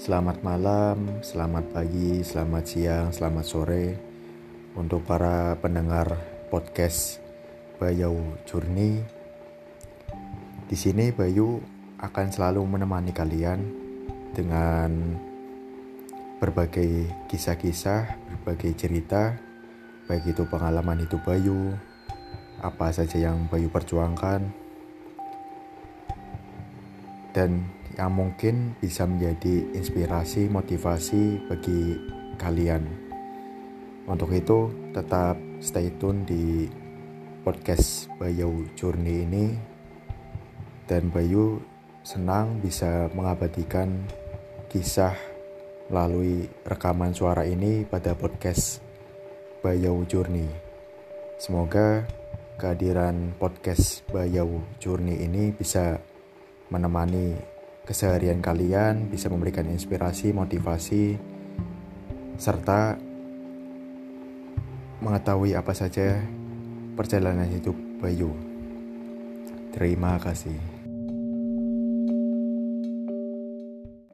Selamat malam, selamat pagi, selamat siang, selamat sore untuk para pendengar podcast Bayau Journey. Di sini Bayu akan selalu menemani kalian dengan berbagai kisah-kisah, berbagai cerita, baik itu pengalaman hidup Bayu, apa saja yang Bayu perjuangkan, dan yang mungkin bisa menjadi inspirasi, motivasi bagi kalian. Untuk itu, tetap stay tune di podcast Bayu Journey ini dan Bayu senang bisa mengabadikan kisah melalui rekaman suara ini pada podcast Bayau Journey. Semoga kehadiran podcast Bayau Journey ini bisa menemani keseharian kalian, bisa memberikan inspirasi, motivasi, serta mengetahui apa saja perjalanan hidup Bayu. Terima kasih.